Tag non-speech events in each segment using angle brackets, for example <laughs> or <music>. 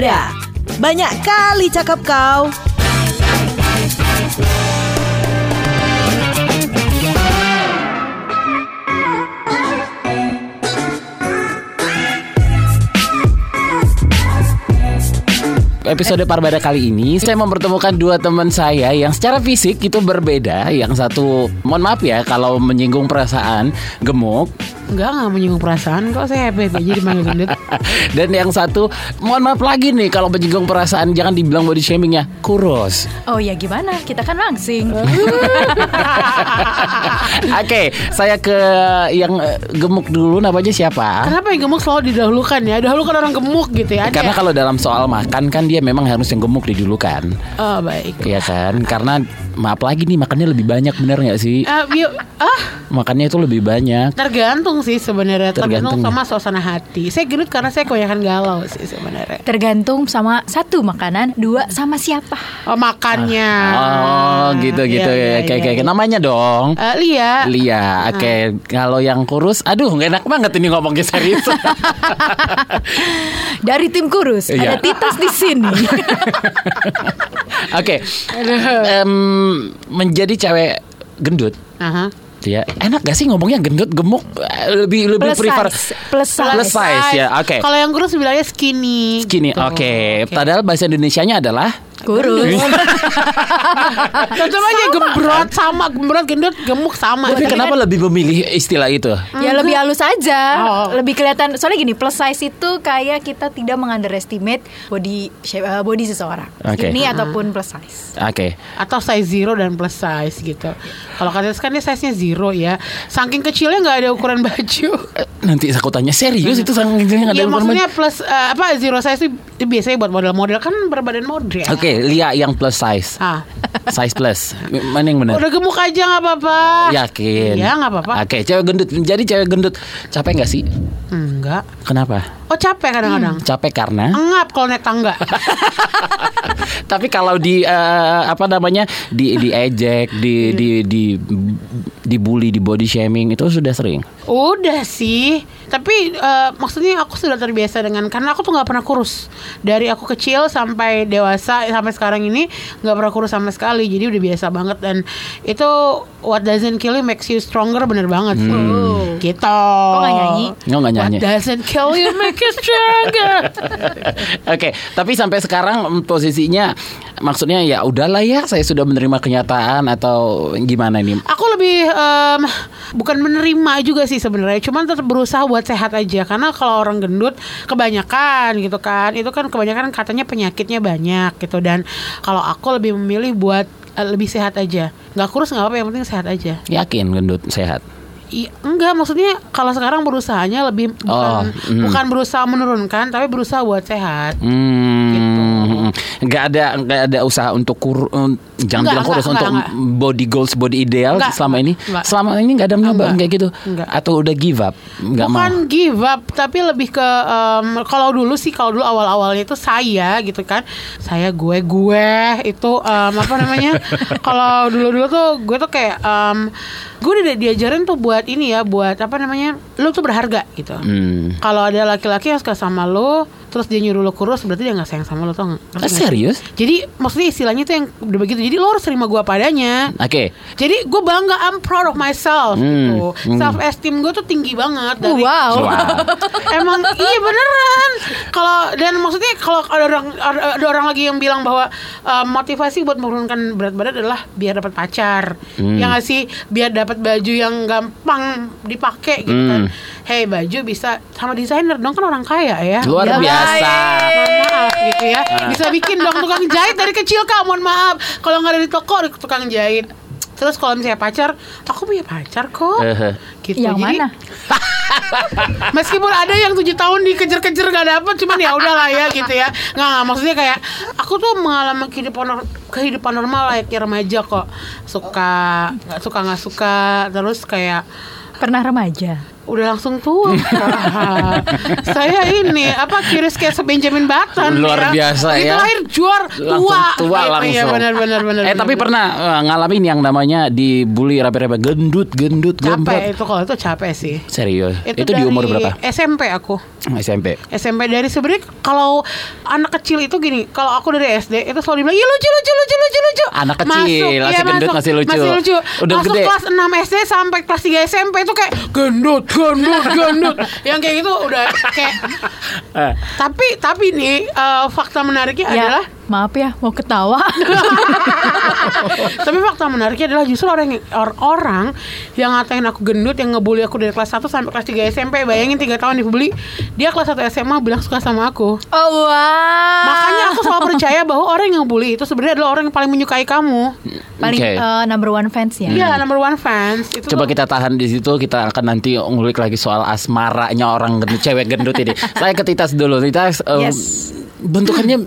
Barbada. Banyak kali cakap kau. episode Parbada kali ini saya mempertemukan dua teman saya yang secara fisik itu berbeda. Yang satu, mohon maaf ya kalau menyinggung perasaan, gemuk. Enggak, enggak menyinggung perasaan kok saya happy happy aja dipanggil gendut. <laughs> Dan yang satu, mohon maaf lagi nih kalau menyinggung perasaan jangan dibilang body shaming ya, kurus. Oh ya gimana? Kita kan langsing. <laughs> Oke, saya ke yang eh, gemuk dulu namanya siapa? Kenapa yang gemuk selalu didahulukan ya? Dahulukan orang gemuk gitu ya. Karena ya? kalau dalam soal makan kan dia memang harus yang gemuk didulukan. Oh baik. Iya kan? Karena maaf lagi nih makannya lebih banyak bener nggak sih? Ah, yuk, ah Makannya itu lebih banyak. tergantung sih sebenarnya tergantung Tergantung. sama suasana hati. Saya gendut karena saya kebanyakan galau sih sebenarnya. Tergantung sama satu makanan, dua sama siapa. Oh makannya. Oh gitu gitu Iya, iya, kayak iya, kayak namanya dong. Eh, Lia. Lia, oke. Kalau yang kurus, aduh nggak enak banget ini ngomongnya serius. <laughs> Dari tim kurus Iya. ada Titus di sini. <laughs> Oke, Em, menjadi cewek gendut, Aha. Ya enak gak sih ngomongnya gendut gemuk lebih lebih Plus prefer size. Plus size. Plus size, ya, oke. Kalau yang kurus bilangnya skinny. skinny. gitu. Oke, padahal bahasa Indonesianya adalah kurus. <laughs> Tetap aja gembrot sama gembrot gendut gemuk sama. Tapi kenapa lebih memilih istilah itu? Ya lebih halus aja, Oh. lebih kelihatan. Soalnya gini, plus size itu kayak kita tidak mengunderestimate body shape, eh, body seseorang. Oke. Ini ataupun plus size. Oke. atau size zero dan plus size gitu. Kalau kata kan dia size nya zero ya. Saking kecilnya nggak ada ukuran <laughs> baju. Eh, Nanti aku tanya serius itu sang yang ada Ya ukuran maksudnya plus eh, apa zero size itu, itu biasanya buat model-model kan berbadan model. Oke, Lia yang plus size. Ah, <laughs> Size plus. Mana yang benar? udah gemuk aja nggak apa-apa. Yakin? Iya nggak apa-apa. Oke, cewek gendut. Jadi cewek gendut capek nggak sih? Enggak. Kenapa? Oh capek kadang-kadang. Capek karena. Engap kalau naik tangga. <laughs> Tapi kalau di eh, apa namanya di diejek, di di di dibully, di body shaming itu sudah sering. Udah sih, tapi eh, maksudnya aku sudah terbiasa dengan karena aku tuh nggak pernah kurus dari aku kecil sampai dewasa sampai sekarang ini nggak pernah kurus sama sekali, jadi udah biasa banget dan itu what doesn't kill you makes you stronger bener banget sih. Gitu. Kok nggak nyanyi? Nggak nggak nyanyi. What doesn't kill you make you stronger. <laughs> Oke, tapi sampai sekarang mm, posisinya maksudnya ya udahlah ya, saya sudah menerima kenyataan atau gimana ini? Aku lebih em, bukan menerima juga sih sebenarnya, cuman tetap berusaha buat sehat aja karena kalau orang gendut kebanyakan gitu kan, itu kan kebanyakan katanya penyakitnya banyak gitu dan kalau aku lebih memilih buat lebih sehat aja, nggak kurus nggak apa-apa yang penting sehat aja. Yakin gendut sehat? I, enggak maksudnya kalau sekarang berusahanya lebih bukan Oh, mm. bukan berusaha menurunkan tapi berusaha buat sehat. Hmm, nggak ada nggak ada usaha untuk kur, um, jangan Nggak, bilang kurus nggak, untuk nggak, body goals, body ideal Nggak, selama ini. nggak. Selama ini nggak ada nyoba kayak gitu, Nggak. atau udah give up, nggak Bukan mau. give up, tapi lebih ke em, kalau dulu sih kalau dulu awal-awalnya itu saya gitu kan, saya gue gue itu em, apa namanya? <laughs> kalau dulu-dulu tuh gue tuh kayak em, gue udah diajarin tuh buat ini ya, buat apa namanya? Lu tuh berharga gitu. Hmm. Kalau ada laki-laki yang suka sama lo, terus dia nyuruh lo kurus, berarti dia nggak sayang sama lo tuh. Ah, serius? Jadi maksudnya istilahnya tuh yang udah begitu. Jadi lo harus terima gue padanya. Oke, Jadi gue bangga, I'm proud of myself Hmm, gitu. hmm. Self esteem gue tuh tinggi banget dari Wow. Wow. Emang iya beneran. Kalau dan maksudnya kalau ada orang ada, orang lagi yang bilang bahwa uh, motivasi buat menurunkan berat badan adalah biar dapat pacar. Hmm. Ya nggak sih? Biar dapat baju yang gampang dipakai gitu kan. Hey, baju bisa sama desainer dong kan orang kaya ya. luar Ya, biasa. Mohon maaf gitu ya. Bisa bikin dong tukang jahit dari kecil kak. Mohon maaf. Kalau nggak ada di toko tukang jahit. Terus kalau misalnya pacar, aku punya pacar kok. Ehe. Gitu. Yang Jadi, mana? <laughs> Meskipun ada yang tujuh tahun dikejar-kejar gak dapet, cuman ya udahlah ya gitu ya. Nggak, nggak maksudnya kayak aku tuh mengalami kehidupan kehidupan normal layaknya remaja kok. Suka nggak suka nggak suka, terus kayak Pernah remaja. Udah langsung tua. <laughs> Saya ini apa kiris kayak Benjamin Button Luar ya. biasa Begitu ya. lahir juar tua. langsung tua Gitu, langsung. Iya benar benar benar. Eh tapi benar. pernah eh, ngalamin yang namanya dibully rapi-rapi gendut, gendut, capek gembrot. itu kalau itu capek sih. Serius. Itu, di dari umur berapa? SMP aku. SMP. SMP dari sebenarnya kalau anak kecil itu gini, kalau aku dari SD itu selalu dibilang, "Iya lucu lucu lucu lucu lucu." Anak kecil, masih gendut, masih lucu. Masih lucu. Udah masuk gede. kelas 6 SD sampai kelas 3 SMP itu kayak gendut, gendut, gendut. Yang kayak gitu udah kayak Eh, tapi tapi nih eh, fakta menariknya Ya, adalah maaf ya, mau ketawa. tapi fakta menariknya adalah justru orang or- orang yang ngatain aku gendut yang ngebully aku dari kelas 1 sampai kelas 3 SMP bayangin 3 tahun dibully dia kelas 1 SMA bilang suka sama aku Oh wow. Makanya aku selalu percaya bahwa orang yang bully itu sebenarnya adalah orang yang paling menyukai kamu. paling Oke. eh, number one fans ya. Iya, number one fans. Itu Coba tuh- kita tahan di situ kita akan nanti ngulik lagi soal asmaranya orang gendut cewek gendut ini. <laughs> Saya ke Titas dulu. Titas eh, Yes. bentukannya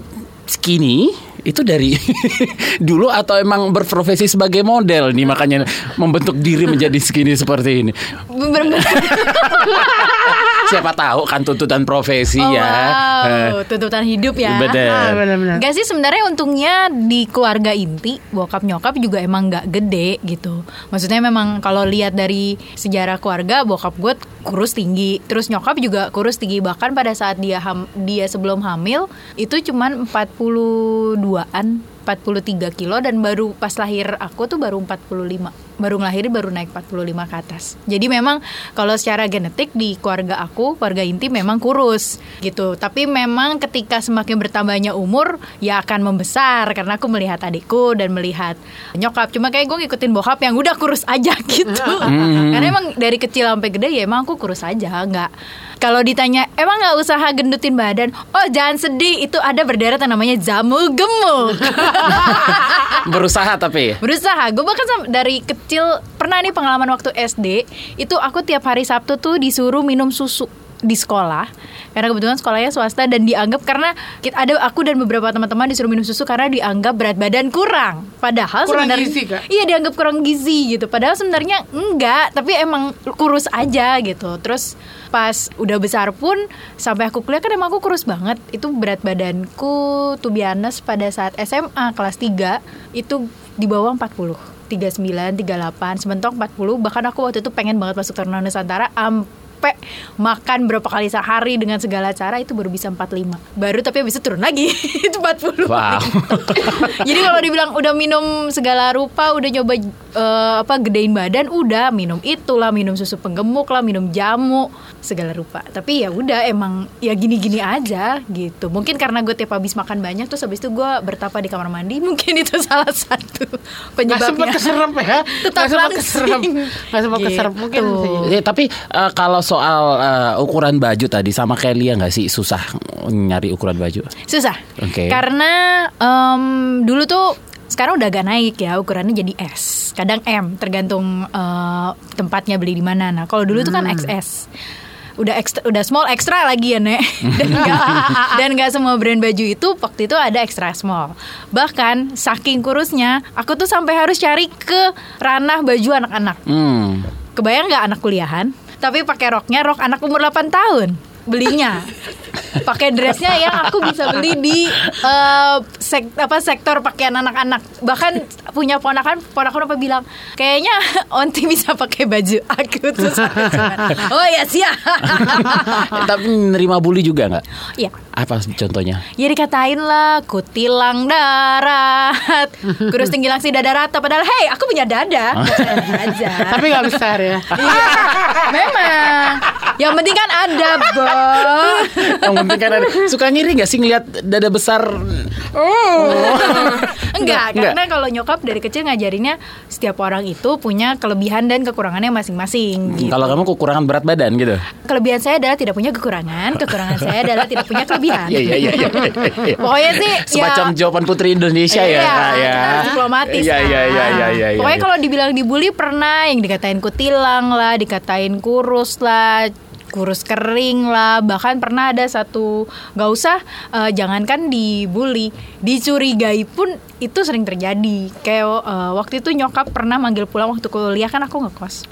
skinny itu dari <laughs> dulu atau emang berprofesi sebagai model nih makanya membentuk diri menjadi skinny seperti ini. <laughs> Siapa tahu kan tuntutan profesi Oh, ya. wow. Eh, tuntutan hidup ya. Bener. Ah, benar-benar. Enggak sih sebenarnya untungnya di keluarga inti bokap nyokap juga emang nggak gede gitu. Maksudnya memang kalau lihat dari sejarah keluarga bokap gue kurus tinggi, terus nyokap juga kurus tinggi bahkan pada saat dia ham- dia sebelum hamil itu cuman 42-an 43 kilo dan baru pas lahir aku tuh baru 45 baru ngelahirin baru naik 45 ke atas. Jadi memang kalau secara genetik di keluarga aku keluarga inti memang kurus gitu. Tapi memang ketika semakin bertambahnya umur ya akan membesar karena aku melihat adikku dan melihat nyokap. Cuma kayak gue ngikutin bokap yang udah kurus aja <laughs> gitu. Karena emang dari kecil sampai gede ya emang aku kurus aja nggak kalau ditanya emang nggak usaha gendutin badan? Oh jangan sedih itu ada berderet yang namanya jamu gemuk. <laughs> Berusaha tapi? Berusaha. Gue bahkan dari kecil pernah nih pengalaman waktu SD itu aku tiap hari Sabtu tuh disuruh minum susu di sekolah karena kebetulan sekolahnya swasta dan dianggap karena kita ada aku dan beberapa teman-teman disuruh minum susu karena dianggap berat badan kurang. Padahal Kurang sebenarnya gizi, Kak? iya dianggap kurang gizi gitu. Padahal sebenarnya enggak tapi emang kurus aja gitu. Terus pas udah besar pun sampai aku kuliah kan emang aku kurus banget. Itu berat badanku tuh biasa pada saat SMA kelas 3 itu di bawah 40 39, 38, sementok 40 Bahkan aku waktu itu pengen banget masuk Taruna Nusantara Sampai makan berapa kali sehari dengan segala cara Itu baru bisa 45 Baru tapi habis itu turun lagi <laughs> Itu 40 Wow. <laughs> Jadi kalau dibilang udah minum segala rupa Udah nyoba eh, apa gedein badan Udah minum itulah Minum susu penggemuk lah Minum jamu Segala rupa Tapi ya udah emang Ya gini-gini aja gitu Mungkin karena gue tiap habis makan banyak Terus habis itu gue bertapa di kamar mandi <laughs> Mungkin itu salah satu Gak penyebabnya sempat keserap ya <laughs> Tetap Gak sempat langsing. keserap Gak sempat Gitu. keserap Mungkin. Ya, tapi eh, kalau soal eh, ukuran baju tadi sama kayak Lia nggak sih susah nyari ukuran baju? Susah. Oke. Karena em, dulu tuh sekarang udah agak naik ya ukurannya jadi S, kadang M tergantung eh, tempatnya beli di mana. Nah kalau dulu tuh kan XS. Udah ekstra, udah small extra lagi ya nek <laughs> dan nggak dan nggak semua brand baju itu waktu itu ada extra small bahkan saking kurusnya aku tuh sampai harus cari ke ranah baju anak-anak Hmm. Kebayang nggak anak kuliahan? Tapi pakai roknya rok anak umur 8 tahun belinya. <laughs> pakai dressnya yang aku bisa beli di eh, sek- apa sektor pakaian anak-anak. Bahkan punya ponakan, ponakan apa bilang, kayaknya Onti <laughs> bisa pakai baju aku <laughs> cuman, <laughs> oh ya siap. tapi nerima bully juga nggak? Iya. Apa contohnya? Ya dikatain lah kutilang darat Kurus tinggi langsing dada rata Padahal hey aku punya dada aja Tapi gak besar ya Iya, memang. Yang penting kan ada, Bo. Yang penting kan ada, suka ngiri nggak sih ngeliat dada besar? <laughs> Enggak, Enggak. karena kalau nyokap dari kecil ngajarinnya setiap orang itu punya kelebihan dan kekurangannya masing-masing. Gitu. Kalau kamu kekurangan berat badan gitu? Kelebihan saya adalah tidak punya kekurangan, kekurangan saya adalah tidak punya kelebihan. Iya iya iya. iya, iya. Pokoknya sih Semacam ya, jawaban Putri Indonesia ya, Iya, ya. diplomatis Iya iya iya iya iya. Pokoknya iya. kalau dibilang dibully pernah yang dikatain kutilang lah, dikatain kurus lah, kurus kering lah, bahkan pernah ada satu nggak usah eh, jangankan dibully, dicurigai pun itu sering terjadi. Kayak eh, waktu itu nyokap pernah manggil pulang waktu kuliah kan aku ngekos.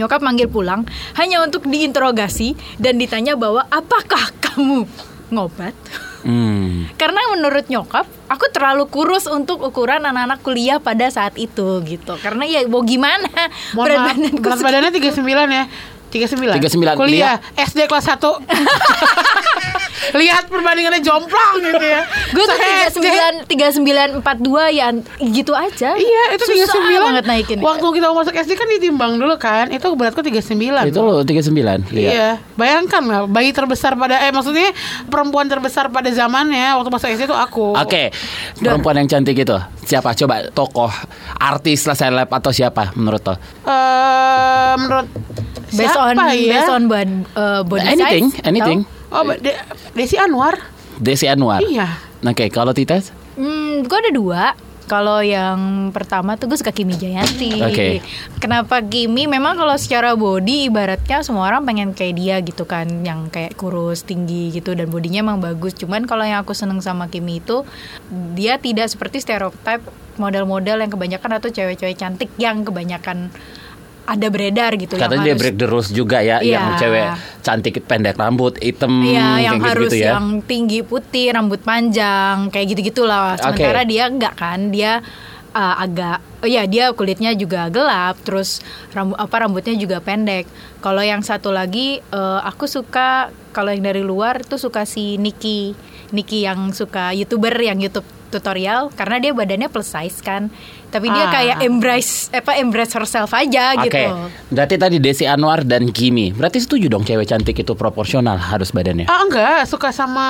Nyokap manggil pulang hanya untuk diinterogasi dan ditanya bahwa apakah kamu ngobat? Hmm. <laughs> Karena menurut nyokap, aku terlalu kurus untuk ukuran anak-anak kuliah pada saat itu gitu. Karena ya mau gimana? Mohon berat maaf badanku Berat badannya 39 ya 39 39. Kuliah SD kelas 1 <laughs> lihat perbandingannya jomplang gitu ya. Gue tuh tiga sembilan tiga sembilan empat dua ya gitu aja. Iya itu tiga Susah sembilan banget naikin. Waktu kita masuk SD kan ditimbang dulu kan Itu beratku tiga sembilan Itu lo 39 Lia. Iya, bayangkan lah bayi terbesar pada eh maksudnya perempuan terbesar pada zamannya waktu masuk SD itu aku. Oke, perempuan yang cantik itu siapa? Coba tokoh, artis lah, seleb atau siapa menurut lo? Eh, menurut based on ya? based on bod, uh, body Anything, size. anything. Oh, De- Desi Anwar. Desi Anwar. Iya. Oke, kalau Titas? Hmm, gue ada dua. Kalau yang pertama tuh gue suka Kimi Jayanti. Oke. Kenapa Kimi? Memang kalau secara body ibaratnya semua orang pengen kayak dia gitu kan, yang kayak kurus, tinggi gitu dan bodinya emang bagus. Cuman kalau yang aku seneng sama Kimi itu dia tidak seperti stereotip model-model yang kebanyakan atau cewek-cewek cantik yang kebanyakan ada beredar gitu. yang Katanya dia harus- break the rules juga ya, yang Iya. cewek cantik pendek rambut, hitam, Iya, kayak yang harus gitu-gitu ya. yang tinggi putih, rambut panjang, kayak gitu-gitu lah. Sementara Oke. dia enggak kan, dia uh, agak oh ya dia kulitnya juga gelap, terus rambut apa rambutnya juga pendek. Kalau yang satu lagi uh, aku suka kalau yang dari luar tuh suka si Niki. Niki yang suka YouTuber yang YouTube tutorial karena dia badannya plus size kan. Tapi dia Ah. kayak embrace apa embrace herself aja Oke, gitu. berarti tadi Desi Anwar dan Kimi. Berarti setuju dong cewek cantik itu proporsional harus badannya. Ah enggak, suka sama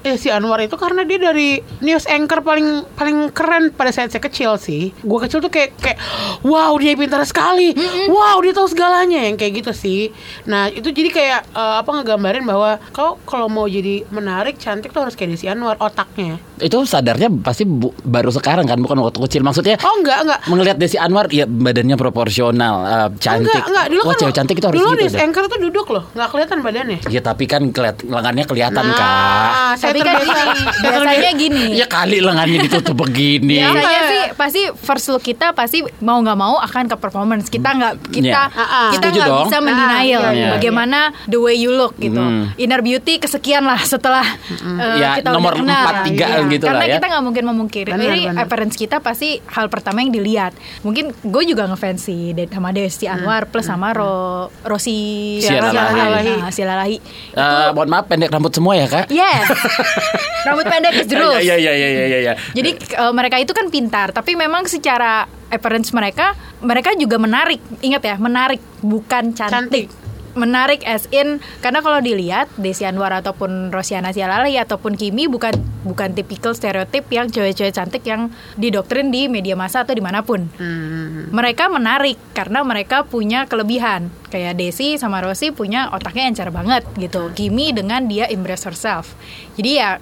Desi Anwar itu karena dia dari news anchor paling paling keren pada saat saya kecil sih. Gua kecil tuh kayak kayak wow dia pintar sekali. Wow, dia tahu segalanya yang kayak gitu sih. Nah, itu jadi kayak eh, apa ngegambarin bahwa kau kalau mau jadi menarik, cantik tuh harus kayak Desi Anwar otaknya. Itu sadarnya pasti bu- baru sekarang kan, bukan waktu kecil. Maksudnya Oh enggak, enggak. melihat Desi Anwar ya badannya proporsional, eh, cantik. Enggak, enggak. Dulu Wah, kan cewek cantik itu harus dulu gitu. deh. anchor tuh duduk loh, nggak kelihatan badannya. Ya tapi kan keliat, lengannya kelihatan kak. Nah, saya Tapi kan gini, biasanya gini. Ya kali lengannya ditutup begini. Ya, Biasanya Iya. sih pasti first look kita pasti mau nggak mau akan ke performance. Kita nggak kita Iya. Ah, kita nggak bisa mendenial Ah, iya, iya, bagaimana the way you look gitu. Hmm. Inner beauty kesekian lah setelah uh, Ya, kita nomor empat, tiga Iya. Gitu Karena lah ya. kita nggak mungkin memungkiri. Benar, Ini benar. appearance kita pasti hal pertama yang dilihat. Mungkin gue juga ngefans sih De- sama Desti Hmm. Anwar plus sama Ro Rosi Siala Lahi. Nah, Siala Lahi. Eh, mohon maaf pendek rambut semua ya kak. Yes. <laughs> Rambut pendek. Iya iya iya iya iya. iya. Jadi eh, mereka itu kan pintar, tapi memang secara appearance mereka, mereka juga menarik. Ingat ya, menarik bukan cantik. Cantik. Menarik as in karena kalau dilihat Desi Anwar ataupun Rosiana Sialali ataupun Kimi bukan bukan tipikal stereotip yang cewek-cewek cantik yang didoktrin di media massa atau di mana pun. Hmm. Mereka menarik karena mereka punya kelebihan. Kayak Desi sama Rosi punya otaknya encer banget gitu. Kimi dengan dia embrace herself. Jadi ya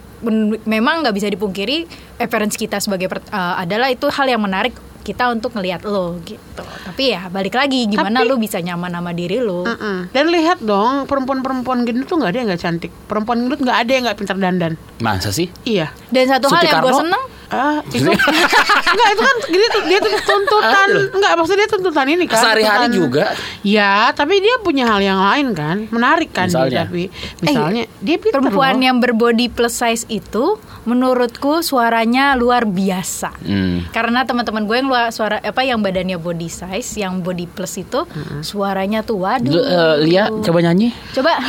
memang nggak bisa dipungkiri appearance kita sebagai eh, adalah itu hal yang menarik kita untuk ngelihat lo gitu. Tapi ya balik lagi gimana Tapi- lo bisa nyaman sama diri lo. Mm-mm. Dan lihat dong, perempuan-perempuan gendut tuh nggak ada yang nggak cantik. Perempuan gendut nggak ada yang nggak pintar dandan. Masa sih? Iya. Dan satu hal Suti yang gue seneng Ah, itu <laughs> enggak itu kan dia, dia tuntutan ah, enggak maksudnya dia tuntutan ini kan. Sehari-hari juga. Ya, tapi dia punya hal yang lain kan. Menarik kan misalnya. dia tapi eh, misalnya eh, dia pinter perempuan loh. yang berbody plus size itu menurutku suaranya luar biasa. Hmm. Karena teman-teman gue yang luar suara apa yang badannya body size, yang body plus itu hmm. suaranya tuh waduh. Lu, uh, Lia coba nyanyi. Coba. <laughs>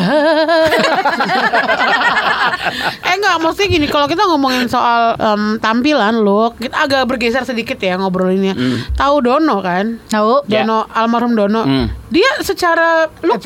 eh enggak maksudnya gini kalau kita ngomongin soal um, tampil 99 loh. Kita agak bergeser sedikit ya ngobrolinnya. Mm. Tahu Dono kan? Tahu. Dono yeah. almarhum Dono. Mm. Dia secara lu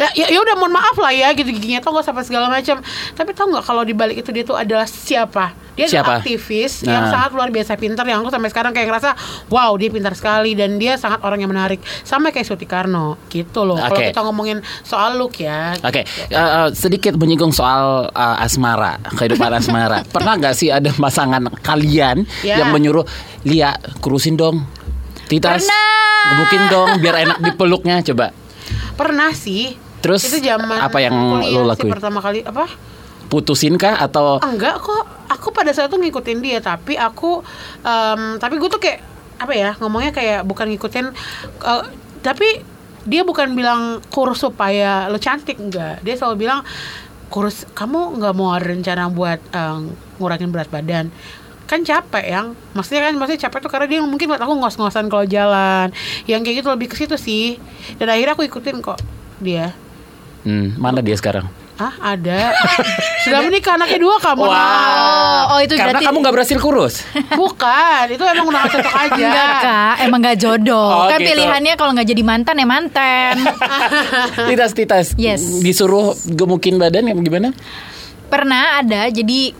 ya, ya ya udah mohon maaf lah ya gitu giginya tonggos sampai segala macam. Tapi tahu nggak kalau dibalik itu dia tuh adalah siapa? Dia Siapa? adalah aktivis Nah. yang sangat luar biasa pintar yang aku sampai sekarang kayak ngerasa wow dia pintar sekali dan dia sangat orang yang menarik sama kayak Suti Karno gitu loh. Kalau Oke. kita ngomongin soal look ya. Oke, eh, eh, sedikit menyinggung soal eh, asmara, kehidupan <laughs> asmara. Pernah nggak sih ada pasangan kalian Ya. yang menyuruh Lia kurusin dong, Titas, Pernah. gebukin dong biar enak dipeluknya, coba. Pernah sih. Terus, itu zaman apa yang lo lakuin? pertama kali apa? Putusin kah atau Enggak kok. Aku pada saat itu ngikutin dia tapi aku em, tapi gue tuh kayak apa ya ngomongnya kayak bukan ngikutin eh, tapi dia bukan bilang kurus supaya lo cantik enggak. Dia selalu bilang kurus kamu nggak mau ada rencana buat eh, ngurangin berat badan kan capek yang maksudnya kan maksudnya capek tuh karena dia mungkin buat aku ngos-ngosan kalau jalan yang kayak gitu lebih ke situ sih dan akhirnya aku ikutin kok dia Hmm, mana dia sekarang? Ah ada <laughs> Sudah menikah anaknya dua kamu Oh, oh itu Karena berarti kamu nggak berhasil kurus. <laughs> Bukan Itu emang udah gak cocok aja Enggak kak, emang gak jodoh. Oh, kan gitu. pilihannya kalau nggak jadi mantan ya mantan. <laughs> Titas, titas. Yes. Disuruh gemukin badan ya gimana? Pernah ada, jadi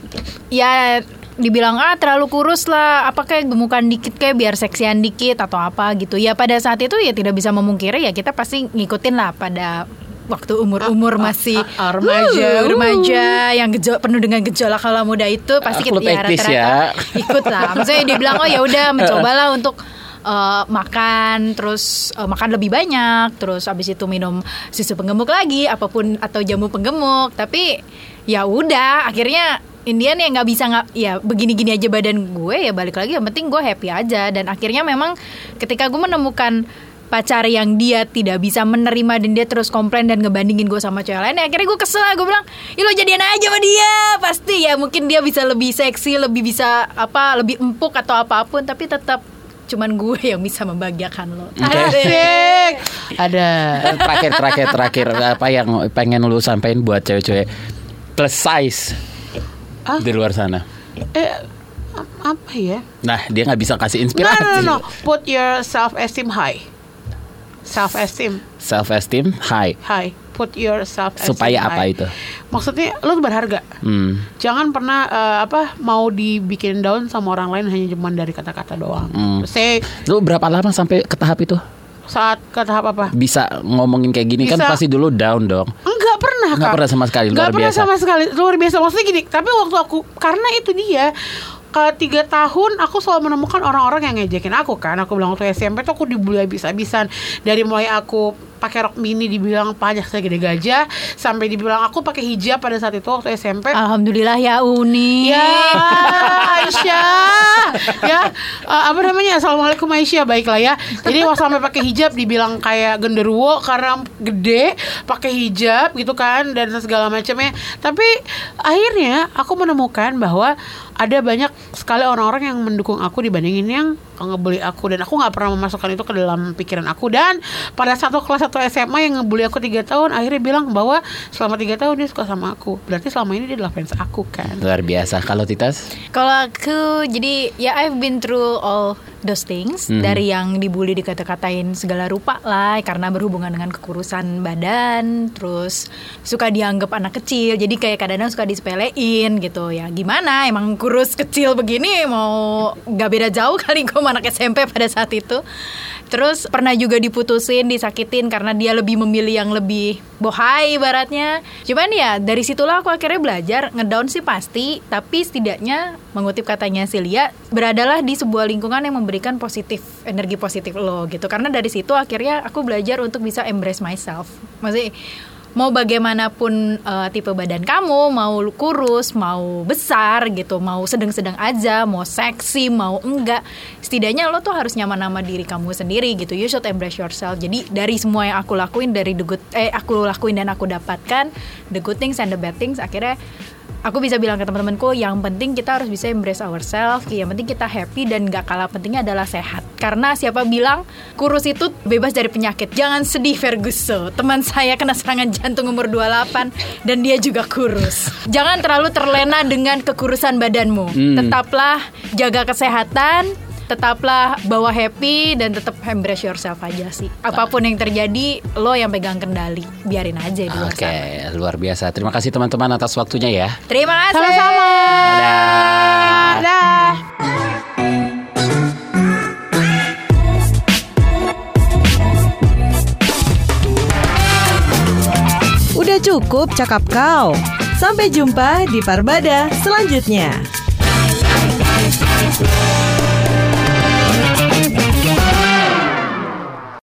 ya dibilang ah terlalu kurus lah, apa kayak gemukan dikit kayak biar seksian dikit atau apa gitu. Ya pada saat itu ya tidak bisa memungkiri ya kita pasti ngikutin lah pada waktu umur-umur masih ah, ah, remaja. uh, remaja yang gejo penuh dengan gejolak kala muda itu pasti Ah, kita ya <laughs> rata-rata ya. ikut lah. Maksudnya dia bilang oh ya udah <laughs> mencobalah untuk eh, makan terus eh, makan lebih banyak terus habis itu minum susu penggemuk lagi apa pun atau jamu penggemuk tapi ya udah akhirnya Indian ya nggak bisa nggak ya begini-gini aja badan gue ya balik lagi yang penting gue happy aja dan akhirnya memang ketika gue menemukan pacar yang dia tidak bisa menerima dan dia terus komplain dan ngebandingin gue sama cewek lain ya akhirnya gue kesel gue bilang Ih lo jadian aja sama dia pasti ya mungkin dia bisa lebih seksi lebih bisa apa lebih empuk atau apa pun tapi tetap cuman gue yang bisa membahagiakan lo Oke. <laughs> Asik Ada terakhir terakhir terakhir apa yang pengen lu sampein buat cewek-cewek plus size Ah? di luar sana. Eh Apa ya Nah dia nggak bisa kasih No inspirasi. no no, no. Put your self esteem high Self esteem Self esteem high. high Put your self esteem Supaya apa high. itu? Maksudnya lo tuh berharga Hmm. Jangan pernah eh, apa mau dibikin down sama orang lain hanya cuma dari kata-kata doang. Hmm. Say Lu berapa lama sampai ke tahap itu? saat ke tahap apa? Bisa ngomongin kayak gini kan Bisa. pasti dulu down dong. Enggak pernah Nggak Kak. pernah sama sekali, luar pernah biasa. sama sekali luar biasa maksudnya gini tapi waktu aku karena itu dia tiga tahun aku selalu menemukan orang-orang yang ngejekin aku kan. Aku bilang waktu SMP tuh aku dibully habis-habisan. Dari mulai aku pakai rok mini dibilang pajak segede gajah sampai dibilang aku pakai hijab pada saat itu waktu SMP Alhamdulillah ya Uni. Ya Aisyah. Ya eh, Apa namanya? Assalamualaikum Aisyah. Baiklah ya. Jadi waktu sampai pakai hijab Dibilang kayak genderuwo Karena gede pakai hijab gitu kan Dan segala macamnya. Tapi akhirnya Aku menemukan bahwa Ada banyak sekali orang-orang yang mendukung aku Dibandingin yang ngebully aku Dan aku gak pernah memasukkan itu ke dalam pikiran aku Dan pada satu kelas 1 SMA Yang ngebully aku 3 tahun Akhirnya bilang bahwa Selama 3 tahun dia suka sama aku Berarti selama ini dia adalah fans aku kan Luar biasa. Kalau Titas? Kalau aku jadi ya I've been through all those things Mhm. dari yang dibully dikata-katain segala rupa lah karena berhubungan dengan kekurusan badan, terus suka dianggap anak kecil. Jadi kayak kadang-kadang suka disepelein gitu ya. Gimana emang kurus kecil begini mau gak beda jauh <laughs> kali gue anak SMP pada saat itu. Terus pernah juga diputusin, disakitin karena dia lebih memilih yang lebih bohai ibaratnya. Cuman ya dari situlah aku akhirnya belajar ngedown sih pasti, tapi setidaknya mengutip katanya Silia, beradalah di sebuah lingkungan yang memberikan positif energi positif lo gitu. Karena dari situ akhirnya aku belajar untuk bisa embrace myself. Maksudnya mau bagaimanapun eh, tipe badan kamu, mau kurus, mau besar gitu, mau sedang-sedang aja, mau seksi, mau enggak, setidaknya lo tuh harus nyaman sama diri kamu sendiri gitu. You should embrace yourself. Jadi dari semua yang aku lakuin dari the good eh aku lakuin dan aku dapatkan the good things and the bad things akhirnya aku bisa bilang ke teman-temanku yang penting kita harus bisa embrace ourselves yang penting kita happy dan gak kalah pentingnya adalah sehat. Karena siapa bilang kurus itu bebas dari penyakit. Jangan sedih Ferguson. Teman saya kena serangan jantung umur 28 dan dia juga kurus. Jangan terlalu terlena dengan kekurusan badanmu. Hmm. tetaplah jaga kesehatan tetaplah bawa happy dan tetap embrace yourself aja sih apa pun yang terjadi lo yang pegang kendali biarin aja di luar Oke, sana luar biasa. Terima kasih teman-teman atas waktunya ya. terima kasih Sama-sama. Dadah. Dah. Udah cukup cakap kau. Sampai jumpa di Parbada selanjutnya.